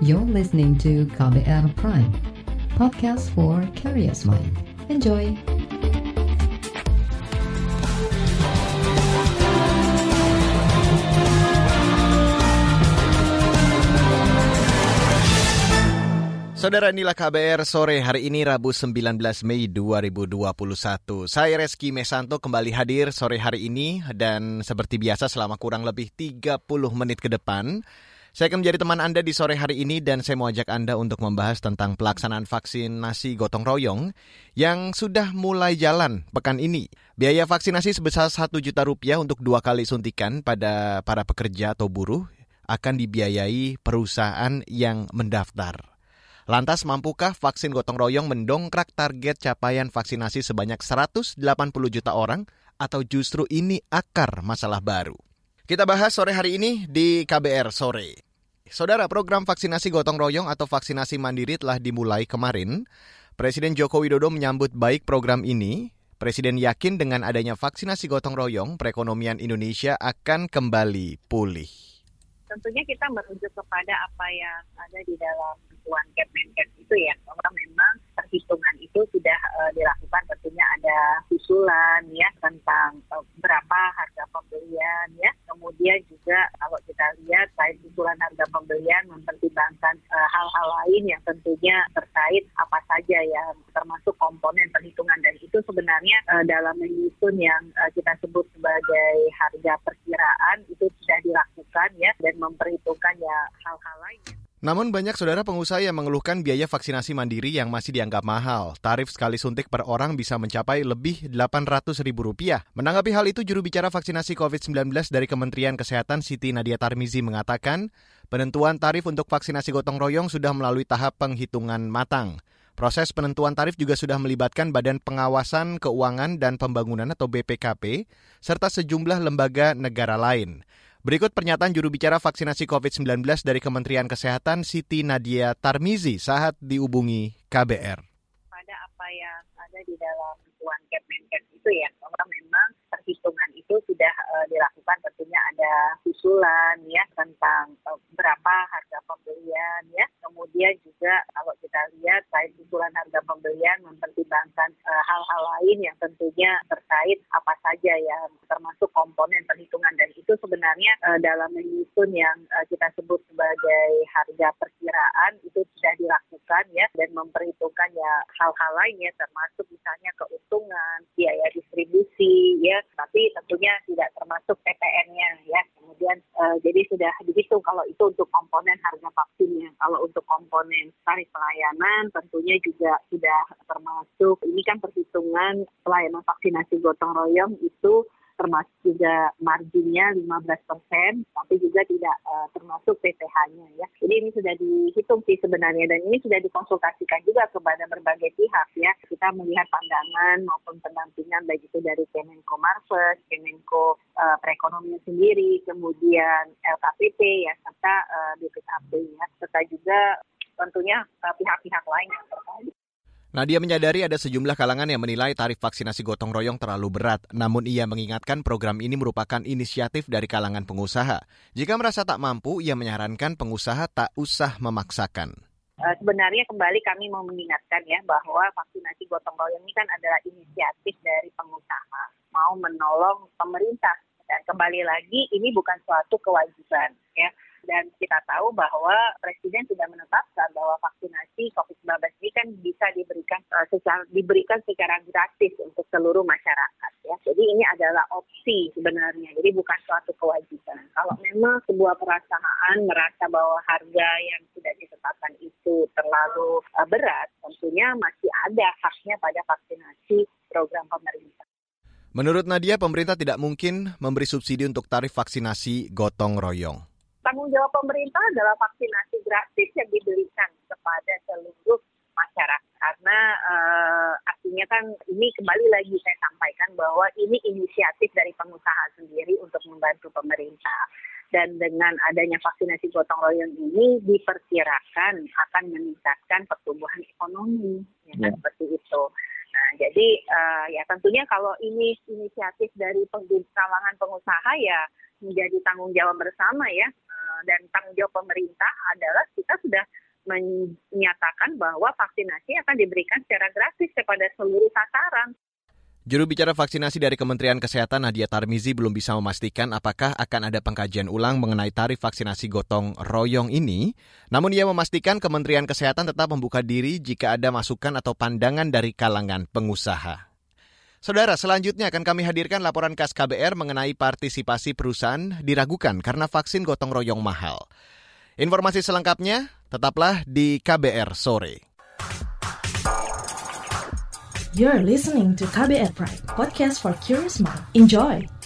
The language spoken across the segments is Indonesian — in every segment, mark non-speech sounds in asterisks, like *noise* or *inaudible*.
You're listening to KBR Prime, podcast for curious mind. Enjoy! Saudara inilah KBR sore hari ini Rabu 19 Mei 2021. Saya Reski Mesanto kembali hadir sore hari ini dan seperti biasa selama kurang lebih 30 menit ke depan saya akan menjadi teman Anda di sore hari ini dan saya mau ajak Anda untuk membahas tentang pelaksanaan vaksinasi gotong royong yang sudah mulai jalan pekan ini. Biaya vaksinasi sebesar 1 juta rupiah untuk dua kali suntikan pada para pekerja atau buruh akan dibiayai perusahaan yang mendaftar. Lantas mampukah vaksin gotong royong mendongkrak target capaian vaksinasi sebanyak 180 juta orang atau justru ini akar masalah baru? Kita bahas sore hari ini di KBR sore. Saudara, program vaksinasi gotong royong atau vaksinasi mandiri telah dimulai kemarin. Presiden Joko Widodo menyambut baik program ini. Presiden yakin dengan adanya vaksinasi gotong royong, perekonomian Indonesia akan kembali pulih. Tentunya kita merujuk kepada apa yang ada di dalam bantuan Kemenkes itu ya bahwa memang perhitungan itu sudah uh, dilakukan tentunya ada usulan ya tentang uh, berapa harga pembelian ya kemudian juga kalau kita lihat selain usulan harga pembelian mempertimbangkan uh, hal-hal lain yang tentunya terkait apa saja yang termasuk komponen perhitungan dan itu sebenarnya uh, dalam menyusun yang uh, kita sebut sebagai harga perkiraan itu sudah dilakukan ya dan memperhitungkan ya hal-hal lainnya. Namun banyak saudara pengusaha yang mengeluhkan biaya vaksinasi mandiri yang masih dianggap mahal. Tarif sekali suntik per orang bisa mencapai lebih 800 ribu rupiah. Menanggapi hal itu, juru bicara vaksinasi COVID-19 dari Kementerian Kesehatan Siti Nadia Tarmizi mengatakan, penentuan tarif untuk vaksinasi gotong royong sudah melalui tahap penghitungan matang. Proses penentuan tarif juga sudah melibatkan Badan Pengawasan Keuangan dan Pembangunan atau BPKP, serta sejumlah lembaga negara lain. Berikut pernyataan juru bicara vaksinasi COVID-19 dari Kementerian Kesehatan Siti Nadia Tarmizi saat dihubungi KBR. Pada apa yang ada di dalam tuan Kemenkes itu ya, bahwa memang perhitungan itu sudah uh, dilakukan tentunya ada usulan ya tentang uh, berapa harga pembelian ya. Kemudian juga kalau kita lihat selain usulan harga pembelian mempertimbangkan uh, hal-hal lain yang tentunya terkait apa saja yang termasuk komponen perhitungan dan itu sebenarnya uh, dalam menyusun yang uh, kita sebut sebagai harga perkiraan itu sudah dilakukan ya dan memperhitungkan ya hal-hal lainnya termasuk misalnya keuntungan, biaya distribusi ya, tapi tentunya tidak termasuk PPN-nya ya. Kemudian uh, jadi sudah dihitung kalau itu untuk komponen harga vaksinnya. Kalau untuk komponen tarif pelayanan tentunya juga sudah termasuk ini kan perhitungan pelayanan vaksinasi gotong royong itu termasuk juga marginnya 15 persen, tapi juga tidak uh, termasuk PPh-nya ya. Jadi ini sudah dihitung sih sebenarnya dan ini sudah dikonsultasikan juga kepada berbagai pihak ya. Kita melihat pandangan maupun pendampingan baik itu dari Kemenko Marves, Kemenko uh, Perekonomian sendiri, kemudian LKPP ya serta uh, BPKP ya, serta juga tentunya pihak-pihak uh, lain yang terkait. Nadia menyadari ada sejumlah kalangan yang menilai tarif vaksinasi gotong royong terlalu berat, namun ia mengingatkan program ini merupakan inisiatif dari kalangan pengusaha. Jika merasa tak mampu, ia menyarankan pengusaha tak usah memaksakan. Uh, sebenarnya kembali kami mau mengingatkan ya bahwa vaksinasi gotong royong ini kan adalah inisiatif dari pengusaha mau menolong pemerintah dan kembali lagi ini bukan suatu kewajiban ya dan kita tahu bahwa Presiden sudah menetapkan bahwa vaksinasi COVID-19 ini kan bisa diberikan uh, secara diberikan secara gratis untuk seluruh masyarakat ya. Jadi ini adalah opsi sebenarnya. Jadi bukan suatu kewajiban. Kalau memang sebuah perusahaan merasa bahwa harga yang sudah ditetapkan itu terlalu uh, berat, tentunya masih ada haknya pada vaksinasi program pemerintah. Menurut Nadia, pemerintah tidak mungkin memberi subsidi untuk tarif vaksinasi gotong royong tanggung jawab pemerintah adalah vaksinasi gratis yang diberikan kepada seluruh masyarakat karena uh, artinya kan ini kembali lagi saya sampaikan bahwa ini inisiatif dari pengusaha sendiri untuk membantu pemerintah dan dengan adanya vaksinasi gotong royong ini diperkirakan akan meningkatkan pertumbuhan ekonomi ya kan? ya. seperti itu. Nah, jadi uh, ya tentunya kalau ini inisiatif dari kalangan pengusaha ya menjadi tanggung jawab bersama ya dan tanggung jawab pemerintah adalah kita sudah menyatakan bahwa vaksinasi akan diberikan secara gratis kepada seluruh sasaran. Juru bicara vaksinasi dari Kementerian Kesehatan Nadia Tarmizi belum bisa memastikan apakah akan ada pengkajian ulang mengenai tarif vaksinasi gotong royong ini. Namun ia memastikan Kementerian Kesehatan tetap membuka diri jika ada masukan atau pandangan dari kalangan pengusaha. Saudara, selanjutnya akan kami hadirkan laporan khas KBR mengenai partisipasi perusahaan diragukan karena vaksin gotong royong mahal. Informasi selengkapnya tetaplah di KBR sore. You're listening to KBR Pride, podcast for curious mind. Enjoy!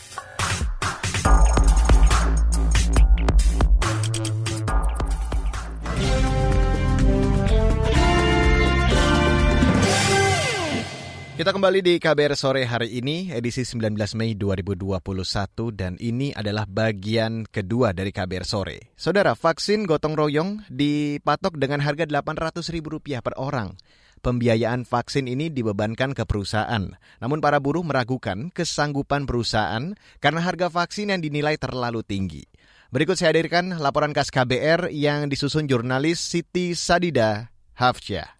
Kita kembali di KBR sore hari ini, edisi 19 Mei 2021, dan ini adalah bagian kedua dari KBR sore. Saudara, vaksin gotong royong dipatok dengan harga Rp800.000 per orang pembiayaan vaksin ini dibebankan ke perusahaan. Namun para buruh meragukan kesanggupan perusahaan karena harga vaksin yang dinilai terlalu tinggi. Berikut saya hadirkan laporan khas KBR yang disusun jurnalis Siti Sadida Hafsyah.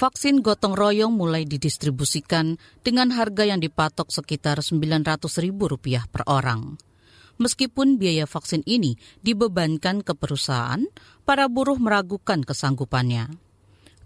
Vaksin gotong royong mulai didistribusikan dengan harga yang dipatok sekitar Rp900.000 per orang. Meskipun biaya vaksin ini dibebankan ke perusahaan, para buruh meragukan kesanggupannya.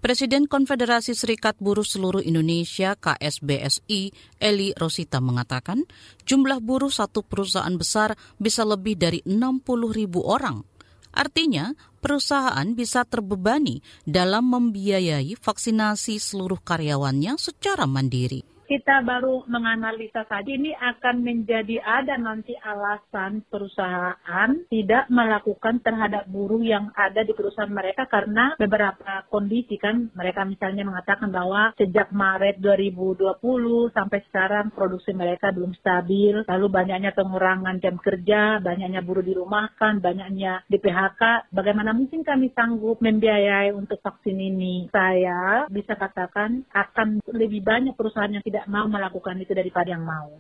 Presiden Konfederasi Serikat Buruh Seluruh Indonesia KSBSI Eli Rosita mengatakan jumlah buruh satu perusahaan besar bisa lebih dari 60 ribu orang. Artinya, perusahaan bisa terbebani dalam membiayai vaksinasi seluruh karyawannya secara mandiri kita baru menganalisa saja ini akan menjadi ada nanti alasan perusahaan tidak melakukan terhadap buruh yang ada di perusahaan mereka karena beberapa kondisi kan mereka misalnya mengatakan bahwa sejak Maret 2020 sampai sekarang produksi mereka belum stabil lalu banyaknya pengurangan jam kerja banyaknya buruh dirumahkan banyaknya di PHK bagaimana mungkin kami sanggup membiayai untuk vaksin ini? Saya bisa katakan akan lebih banyak perusahaan yang tidak mau melakukan itu daripada yang mau.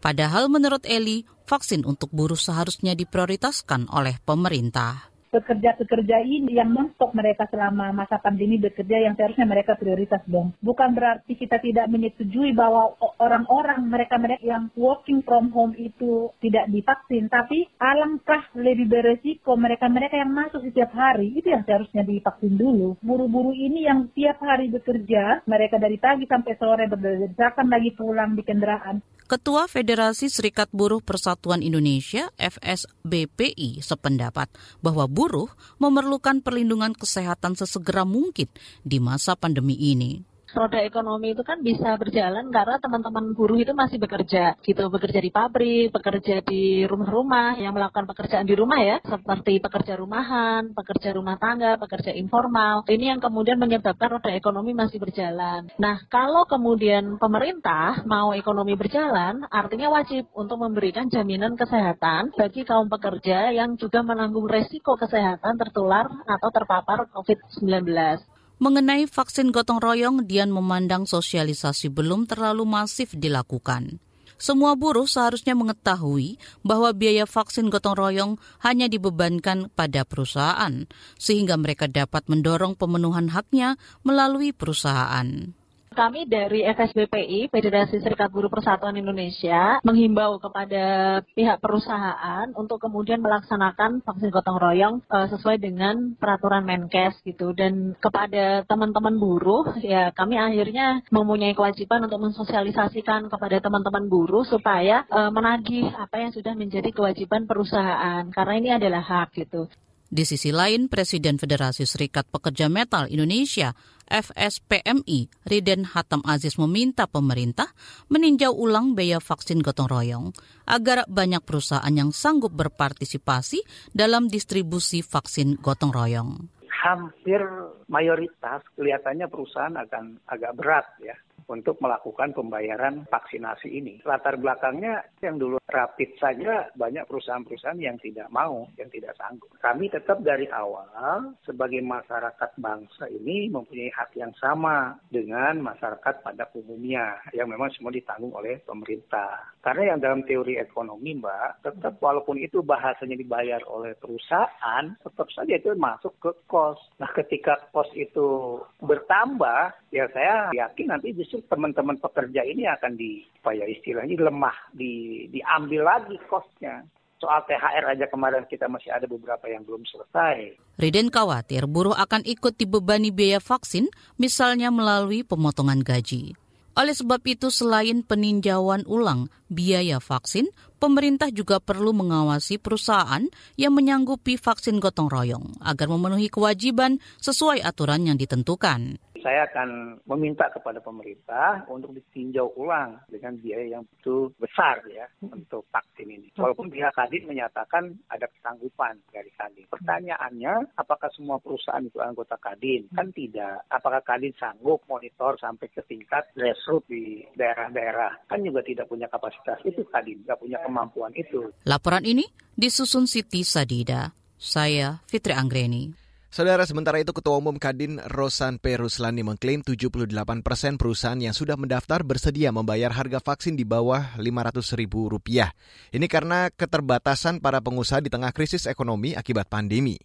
Padahal menurut Eli, vaksin untuk buruh seharusnya diprioritaskan oleh pemerintah pekerja-pekerja ini yang nonstop mereka selama masa pandemi bekerja yang seharusnya mereka prioritas dong. Bukan berarti kita tidak menyetujui bahwa orang-orang mereka-mereka yang working from home itu tidak divaksin, tapi alangkah lebih beresiko mereka-mereka yang masuk setiap hari itu yang seharusnya divaksin dulu. Buru-buru ini yang tiap hari bekerja, mereka dari pagi sampai sore berdasarkan lagi pulang di kendaraan. Ketua Federasi Serikat Buruh Persatuan Indonesia FSBPI sependapat bahwa buruh memerlukan perlindungan kesehatan sesegera mungkin di masa pandemi ini roda ekonomi itu kan bisa berjalan karena teman-teman buruh itu masih bekerja gitu, bekerja di pabrik, bekerja di rumah-rumah yang melakukan pekerjaan di rumah ya, seperti pekerja rumahan, pekerja rumah tangga, pekerja informal. Ini yang kemudian menyebabkan roda ekonomi masih berjalan. Nah, kalau kemudian pemerintah mau ekonomi berjalan, artinya wajib untuk memberikan jaminan kesehatan bagi kaum pekerja yang juga menanggung resiko kesehatan tertular atau terpapar COVID-19. Mengenai vaksin gotong royong, Dian memandang sosialisasi belum terlalu masif dilakukan. Semua buruh seharusnya mengetahui bahwa biaya vaksin gotong royong hanya dibebankan pada perusahaan, sehingga mereka dapat mendorong pemenuhan haknya melalui perusahaan. Kami dari FSBPI, Federasi Serikat Buruh Persatuan Indonesia, menghimbau kepada pihak perusahaan untuk kemudian melaksanakan vaksin gotong royong uh, sesuai dengan peraturan Menkes gitu. Dan kepada teman-teman buruh, ya kami akhirnya mempunyai kewajiban untuk mensosialisasikan kepada teman-teman buruh supaya uh, menagih apa yang sudah menjadi kewajiban perusahaan. Karena ini adalah hak gitu. Di sisi lain, Presiden Federasi Serikat Pekerja Metal Indonesia FSPMI Riden Hatam Aziz meminta pemerintah meninjau ulang biaya vaksin gotong royong agar banyak perusahaan yang sanggup berpartisipasi dalam distribusi vaksin gotong royong. Hampir mayoritas kelihatannya perusahaan akan agak berat ya untuk melakukan pembayaran vaksinasi ini. Latar belakangnya yang dulu rapid saja banyak perusahaan-perusahaan yang tidak mau, yang tidak sanggup. Kami tetap dari awal sebagai masyarakat bangsa ini mempunyai hak yang sama dengan masyarakat pada umumnya yang memang semua ditanggung oleh pemerintah. Karena yang dalam teori ekonomi Mbak, tetap walaupun itu bahasanya dibayar oleh perusahaan, tetap saja itu masuk ke kos. Nah ketika kos itu bertambah, ya saya yakin nanti justru teman-teman pekerja ini akan di, apa ya istilahnya lemah, di, diambil lagi kosnya. Soal THR aja kemarin kita masih ada beberapa yang belum selesai. Riden khawatir buruh akan ikut dibebani biaya vaksin, misalnya melalui pemotongan gaji. Oleh sebab itu, selain peninjauan ulang biaya vaksin, pemerintah juga perlu mengawasi perusahaan yang menyanggupi vaksin gotong royong agar memenuhi kewajiban sesuai aturan yang ditentukan saya akan meminta kepada pemerintah untuk ditinjau ulang dengan biaya yang betul besar ya untuk vaksin ini. Walaupun pihak Kadin menyatakan ada kesanggupan dari Kadin. Pertanyaannya, apakah semua perusahaan itu anggota Kadin? Kan tidak. Apakah Kadin sanggup monitor sampai ke tingkat grassroots di daerah-daerah? Kan juga tidak punya kapasitas itu Kadin, nggak punya kemampuan itu. Laporan ini disusun Siti Sadida. Saya Fitri Anggreni. Saudara, sementara itu Ketua Umum Kadin Rosan P. Ruslani mengklaim 78 persen perusahaan yang sudah mendaftar bersedia membayar harga vaksin di bawah Rp500 ribu rupiah. Ini karena keterbatasan para pengusaha di tengah krisis ekonomi akibat pandemi.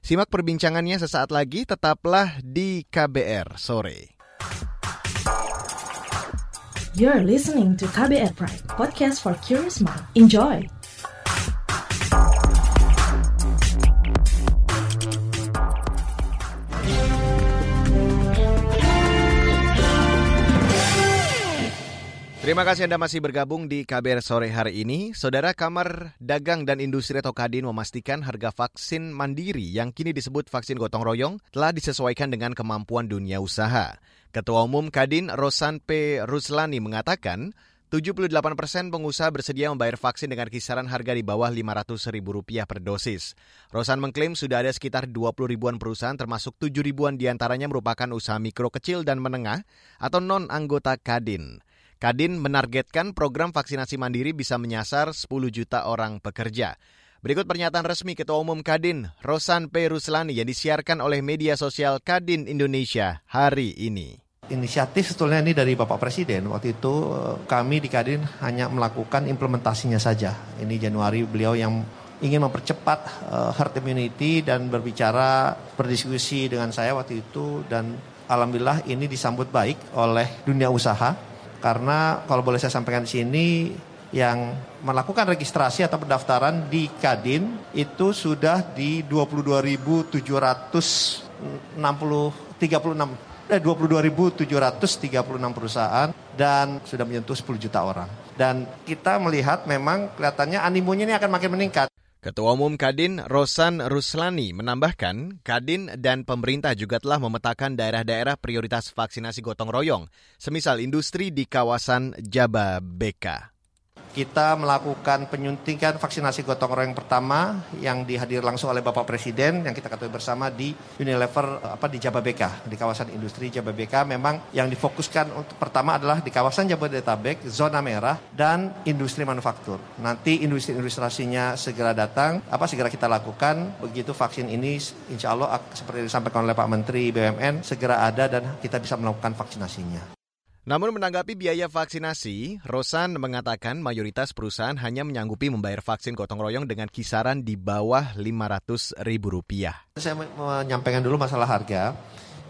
Simak perbincangannya sesaat lagi, tetaplah di KBR sore. You're listening to KBR Pride, podcast for curious mind. Enjoy! Terima kasih Anda masih bergabung di KBR sore hari ini. Saudara Kamar Dagang dan Industri atau Kadin memastikan harga vaksin mandiri yang kini disebut vaksin gotong royong telah disesuaikan dengan kemampuan dunia usaha. Ketua Umum Kadin Rosan P. Ruslani mengatakan, 78 persen pengusaha bersedia membayar vaksin dengan kisaran harga di bawah Rp500.000 per dosis. Rosan mengklaim sudah ada sekitar 20 ribuan perusahaan termasuk 7 ribuan di antaranya merupakan usaha mikro kecil dan menengah atau non-anggota Kadin. Kadin menargetkan program vaksinasi mandiri bisa menyasar 10 juta orang pekerja. Berikut pernyataan resmi Ketua Umum Kadin, Rosan P. Ruslani yang disiarkan oleh media sosial Kadin Indonesia hari ini. Inisiatif sebetulnya ini dari Bapak Presiden. Waktu itu eh, kami di Kadin hanya melakukan implementasinya saja. Ini Januari beliau yang ingin mempercepat uh, herd immunity dan berbicara berdiskusi dengan saya waktu itu dan alhamdulillah ini disambut baik oleh dunia usaha karena kalau boleh saya sampaikan di sini yang melakukan registrasi atau pendaftaran di Kadin itu sudah di 22.736 eh 22.736 perusahaan dan sudah menyentuh 10 juta orang. Dan kita melihat memang kelihatannya animonya ini akan makin meningkat. Ketua Umum Kadin Rosan Ruslani menambahkan, Kadin dan pemerintah juga telah memetakan daerah-daerah prioritas vaksinasi gotong royong, semisal industri di kawasan Jababeka kita melakukan penyuntikan vaksinasi gotong royong pertama yang dihadir langsung oleh Bapak Presiden yang kita ketahui bersama di Unilever apa di Jababeka di kawasan industri Jababeka memang yang difokuskan untuk pertama adalah di kawasan Jabodetabek zona merah dan industri manufaktur. Nanti industri ilustrasinya segera datang apa segera kita lakukan begitu vaksin ini insya Allah seperti disampaikan oleh Pak Menteri BUMN segera ada dan kita bisa melakukan vaksinasinya. Namun menanggapi biaya vaksinasi, Rosan mengatakan mayoritas perusahaan hanya menyanggupi membayar vaksin gotong royong dengan kisaran di bawah Rp500 ribu rupiah. Saya menyampaikan dulu masalah harga.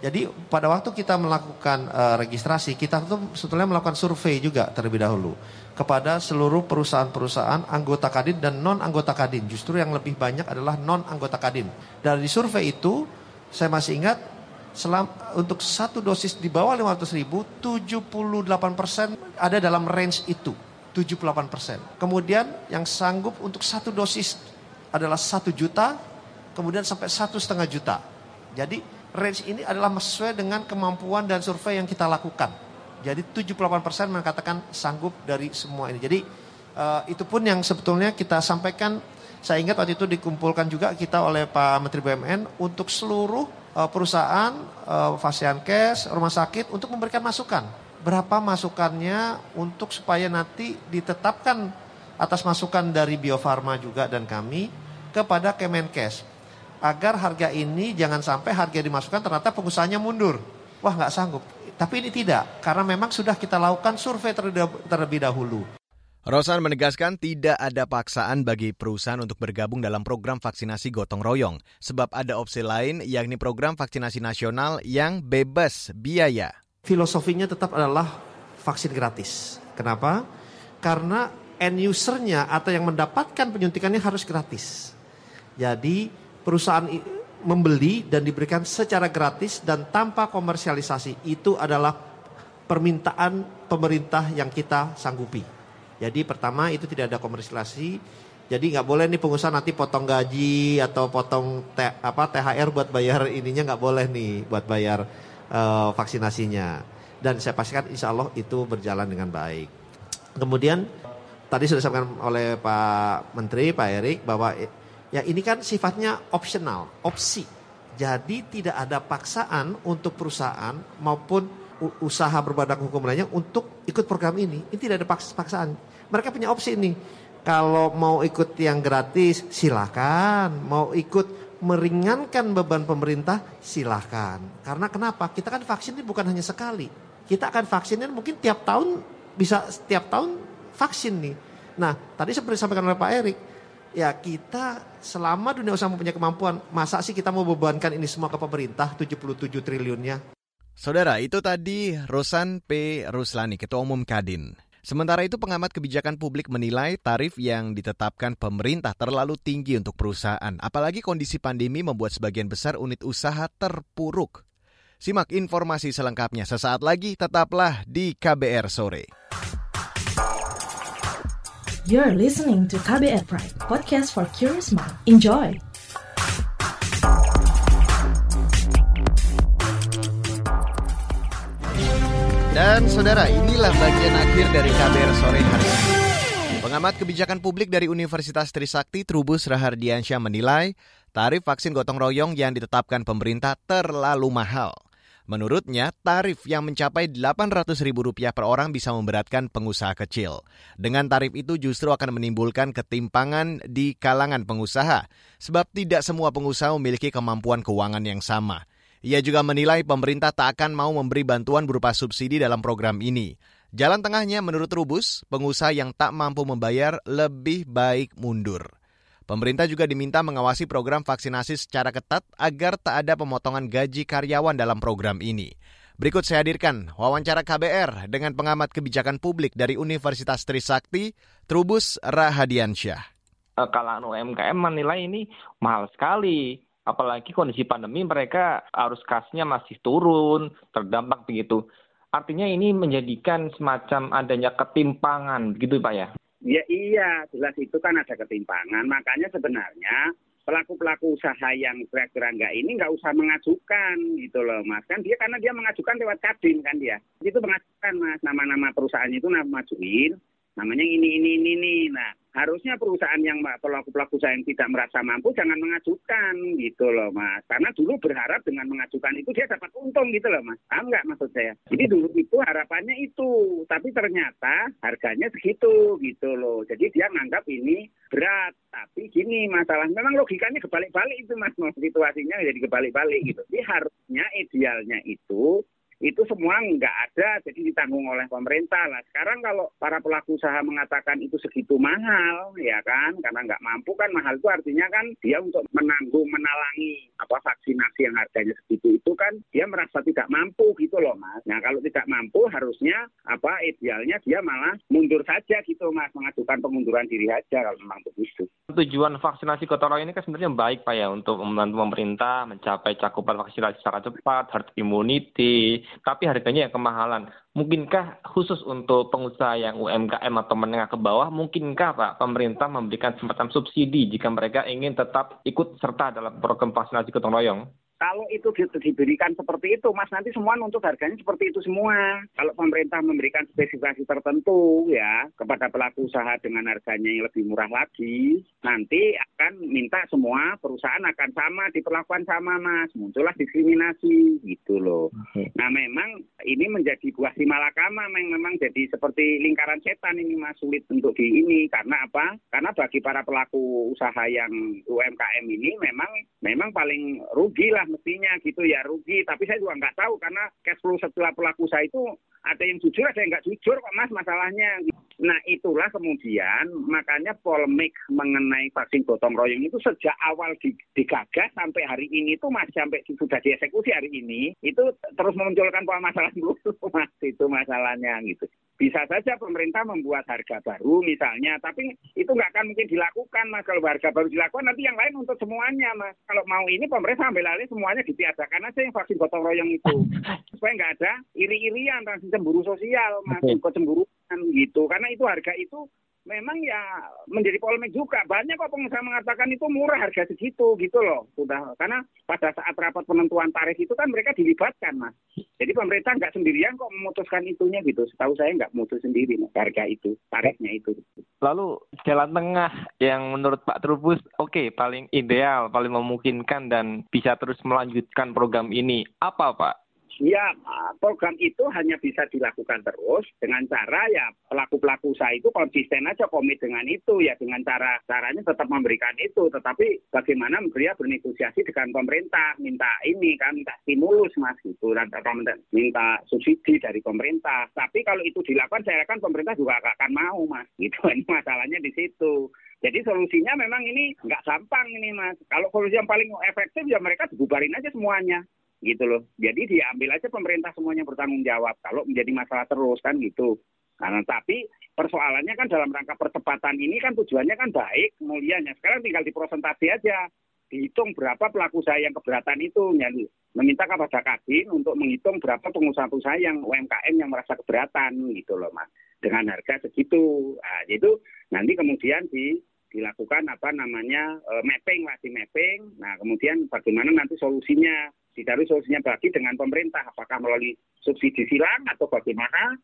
Jadi pada waktu kita melakukan uh, registrasi, kita tuh sebetulnya melakukan survei juga terlebih dahulu kepada seluruh perusahaan-perusahaan anggota Kadin dan non anggota Kadin. Justru yang lebih banyak adalah non anggota Kadin. Dari survei itu, saya masih ingat selam, untuk satu dosis di bawah 500 ribu, 78 persen ada dalam range itu. 78 persen. Kemudian yang sanggup untuk satu dosis adalah satu juta, kemudian sampai satu setengah juta. Jadi range ini adalah sesuai dengan kemampuan dan survei yang kita lakukan. Jadi 78 persen mengatakan sanggup dari semua ini. Jadi uh, itu pun yang sebetulnya kita sampaikan. Saya ingat waktu itu dikumpulkan juga kita oleh Pak Menteri BUMN untuk seluruh uh, perusahaan, uh, Fasiankes, rumah sakit untuk memberikan masukan berapa masukannya untuk supaya nanti ditetapkan atas masukan dari Bio Farma juga dan kami kepada Kemenkes agar harga ini jangan sampai harga dimasukkan ternyata pengusahanya mundur. Wah nggak sanggup. Tapi ini tidak, karena memang sudah kita lakukan survei terlebih dahulu. Rosan menegaskan tidak ada paksaan bagi perusahaan untuk bergabung dalam program vaksinasi gotong royong, sebab ada opsi lain yakni program vaksinasi nasional yang bebas biaya. Filosofinya tetap adalah vaksin gratis. Kenapa? Karena end usernya atau yang mendapatkan penyuntikannya harus gratis. Jadi perusahaan membeli dan diberikan secara gratis dan tanpa komersialisasi itu adalah permintaan pemerintah yang kita sanggupi. Jadi pertama itu tidak ada komersialisasi, jadi nggak boleh nih pengusaha nanti potong gaji atau potong te, apa THR buat bayar ininya nggak boleh nih buat bayar uh, vaksinasinya. Dan saya pastikan insya Allah itu berjalan dengan baik. Kemudian tadi sudah disampaikan oleh Pak Menteri Pak Erik bahwa Ya ini kan sifatnya opsional, opsi. Jadi tidak ada paksaan untuk perusahaan maupun usaha berbadan hukum lainnya untuk ikut program ini. Ini tidak ada paksaan. Mereka punya opsi ini. Kalau mau ikut yang gratis, silahkan. Mau ikut meringankan beban pemerintah, silahkan. Karena kenapa? Kita kan vaksin ini bukan hanya sekali. Kita akan vaksinnya mungkin tiap tahun, bisa setiap tahun vaksin nih. Nah, tadi seperti disampaikan oleh Pak Erik, ya kita selama dunia usaha mempunyai kemampuan, masa sih kita mau bebankan ini semua ke pemerintah 77 triliunnya? Saudara, itu tadi Rosan P. Ruslani, Ketua Umum Kadin. Sementara itu pengamat kebijakan publik menilai tarif yang ditetapkan pemerintah terlalu tinggi untuk perusahaan, apalagi kondisi pandemi membuat sebagian besar unit usaha terpuruk. Simak informasi selengkapnya sesaat lagi, tetaplah di KBR sore. You're listening to KBR Pride, podcast for curious mind. Enjoy! Dan saudara, inilah bagian akhir dari KBR sore hari ini. Pengamat kebijakan publik dari Universitas Trisakti Trubus Rahardiansyah menilai tarif vaksin gotong royong yang ditetapkan pemerintah terlalu mahal. Menurutnya, tarif yang mencapai Rp800.000 per orang bisa memberatkan pengusaha kecil. Dengan tarif itu justru akan menimbulkan ketimpangan di kalangan pengusaha, sebab tidak semua pengusaha memiliki kemampuan keuangan yang sama. Ia juga menilai pemerintah tak akan mau memberi bantuan berupa subsidi dalam program ini. Jalan tengahnya menurut Rubus, pengusaha yang tak mampu membayar lebih baik mundur. Pemerintah juga diminta mengawasi program vaksinasi secara ketat agar tak ada pemotongan gaji karyawan dalam program ini. Berikut saya hadirkan wawancara KBR dengan pengamat kebijakan publik dari Universitas Trisakti, Trubus Rahadiansyah. Eh, Kalau UMKM menilai ini mahal sekali, apalagi kondisi pandemi mereka arus kasnya masih turun, terdampak begitu. Artinya ini menjadikan semacam adanya ketimpangan, begitu Pak ya? Ya iya, jelas itu kan ada ketimpangan. Makanya sebenarnya pelaku-pelaku usaha yang kira-kira enggak ini nggak usah mengajukan gitu loh mas kan dia karena dia mengajukan lewat kadin kan dia itu mengajukan mas nama-nama perusahaannya itu nama namanya ini ini ini ini. Nah harusnya perusahaan yang pelaku-pelaku usaha yang tidak merasa mampu jangan mengajukan gitu loh mas. Karena dulu berharap dengan mengajukan itu dia dapat untung gitu loh mas. Paham nggak maksud saya? Jadi dulu itu harapannya itu. Tapi ternyata harganya segitu gitu loh. Jadi dia menganggap ini berat. Tapi gini masalah memang logikanya kebalik-balik itu mas. Situasinya jadi kebalik-balik gitu. Jadi harusnya idealnya itu itu semua nggak ada jadi ditanggung oleh pemerintah lah. Sekarang kalau para pelaku usaha mengatakan itu segitu mahal ya kan karena nggak mampu kan mahal itu artinya kan dia untuk menanggung menalangi apa vaksinasi yang harganya segitu itu kan dia merasa tidak mampu gitu loh mas. Nah kalau tidak mampu harusnya apa idealnya dia malah mundur saja gitu mas. Mengajukan pengunduran diri aja kalau memang begitu. Tujuan vaksinasi gotong ini kan sebenarnya baik pak ya untuk membantu pemerintah mencapai cakupan vaksinasi secara cepat herd immunity tapi harganya yang kemahalan. Mungkinkah khusus untuk pengusaha yang UMKM atau menengah ke bawah, mungkinkah Pak pemerintah memberikan semacam subsidi jika mereka ingin tetap ikut serta dalam program vaksinasi gotong royong? Kalau itu di- diberikan seperti itu, Mas, nanti semua nuntut harganya seperti itu semua. Kalau pemerintah memberikan spesifikasi tertentu ya kepada pelaku usaha dengan harganya yang lebih murah lagi, nanti akan minta semua perusahaan akan sama diperlakukan sama, Mas. Muncullah diskriminasi gitu loh. Nah, memang ini menjadi buah si malakama, memang memang jadi seperti lingkaran setan ini, Mas, sulit untuk di ini karena apa? Karena bagi para pelaku usaha yang UMKM ini memang memang paling rugi lah mestinya gitu ya rugi. Tapi saya juga nggak tahu karena cash flow setelah pelaku usaha itu ada yang jujur ada yang nggak jujur kok mas masalahnya. Nah itulah kemudian makanya polemik mengenai vaksin gotong royong itu sejak awal di- digagas sampai hari ini tuh masih sampai sudah dieksekusi hari ini itu terus memunculkan masalah dulu mas itu masalahnya gitu. Bisa saja pemerintah membuat harga baru misalnya, tapi itu nggak akan mungkin dilakukan mas. Kalau harga baru dilakukan nanti yang lain untuk semuanya mas. Kalau mau ini pemerintah ambil alih semuanya ditiadakan aja yang vaksin gotong royong itu *laughs* supaya nggak ada iri-irian transisi cemburu sosial mas, Oke. kecemburuan gitu. Karena itu harga itu memang ya menjadi polemik juga. Banyak kok pengusaha mengatakan itu murah harga segitu gitu loh. Sudah karena pada saat rapat penentuan tarif itu kan mereka dilibatkan mas. Jadi pemerintah nggak sendirian kok memutuskan itunya gitu. Setahu saya nggak memutus sendiri mas, harga itu, tarifnya itu. Lalu jalan tengah yang menurut Pak Trubus oke paling ideal, paling memungkinkan dan bisa terus melanjutkan program ini apa Pak? Ya, program itu hanya bisa dilakukan terus dengan cara ya pelaku-pelaku usaha itu konsisten aja komit dengan itu ya dengan cara caranya tetap memberikan itu, tetapi bagaimana dia bernegosiasi dengan pemerintah, minta ini kan minta stimulus mas gitu dan minta, subsidi dari pemerintah. Tapi kalau itu dilakukan saya kan pemerintah juga akan mau mas. Ini masalahnya di situ. Jadi solusinya memang ini nggak gampang ini mas. Kalau solusi yang paling efektif ya mereka dibubarin aja semuanya gitu loh. Jadi diambil aja pemerintah semuanya bertanggung jawab kalau menjadi masalah terus kan gitu. Karena tapi persoalannya kan dalam rangka percepatan ini kan tujuannya kan baik, mulianya. Sekarang tinggal diprosentasi aja. Dihitung berapa pelaku usaha yang keberatan itu. Jadi meminta kepada Kadin untuk menghitung berapa pengusaha-pengusaha yang UMKM yang merasa keberatan gitu loh Mas. Dengan harga segitu. Nah, itu nanti kemudian di dilakukan apa namanya eh, mapping lah di mapping. Nah kemudian bagaimana nanti solusinya dicari solusinya bagi dengan pemerintah apakah melalui subsidi silang atau bagaimana?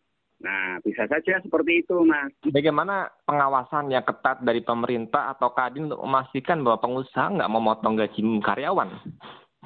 Nah bisa saja seperti itu mas. Bagaimana pengawasan yang ketat dari pemerintah atau Kadin untuk memastikan bahwa pengusaha nggak memotong gaji karyawan?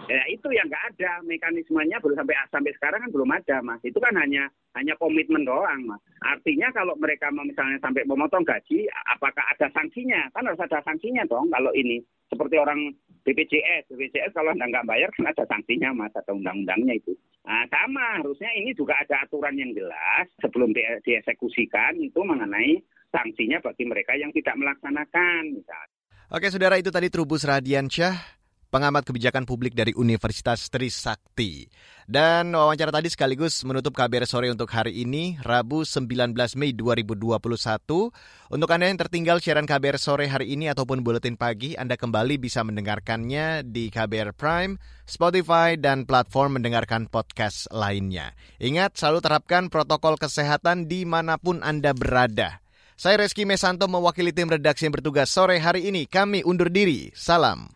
Ya itu yang nggak ada mekanismenya belum sampai sampai sekarang kan belum ada mas. Itu kan hanya hanya komitmen doang mas. Artinya kalau mereka misalnya sampai memotong gaji, apakah ada sanksinya? Kan harus ada sanksinya dong kalau ini. Seperti orang BPJS, BPJS kalau anda nggak bayar kan ada sanksinya mas atau undang-undangnya itu. Nah, sama harusnya ini juga ada aturan yang jelas sebelum di- dieksekusikan itu mengenai sanksinya bagi mereka yang tidak melaksanakan misalnya. Oke, saudara itu tadi Trubus Radiansyah, pengamat kebijakan publik dari Universitas Trisakti. Dan wawancara tadi sekaligus menutup KBR sore untuk hari ini, Rabu 19 Mei 2021. Untuk Anda yang tertinggal siaran KBR sore hari ini ataupun buletin pagi, Anda kembali bisa mendengarkannya di KBR Prime, Spotify, dan platform mendengarkan podcast lainnya. Ingat, selalu terapkan protokol kesehatan di mana pun Anda berada. Saya Reski Mesanto mewakili tim redaksi yang bertugas sore hari ini. Kami undur diri. Salam.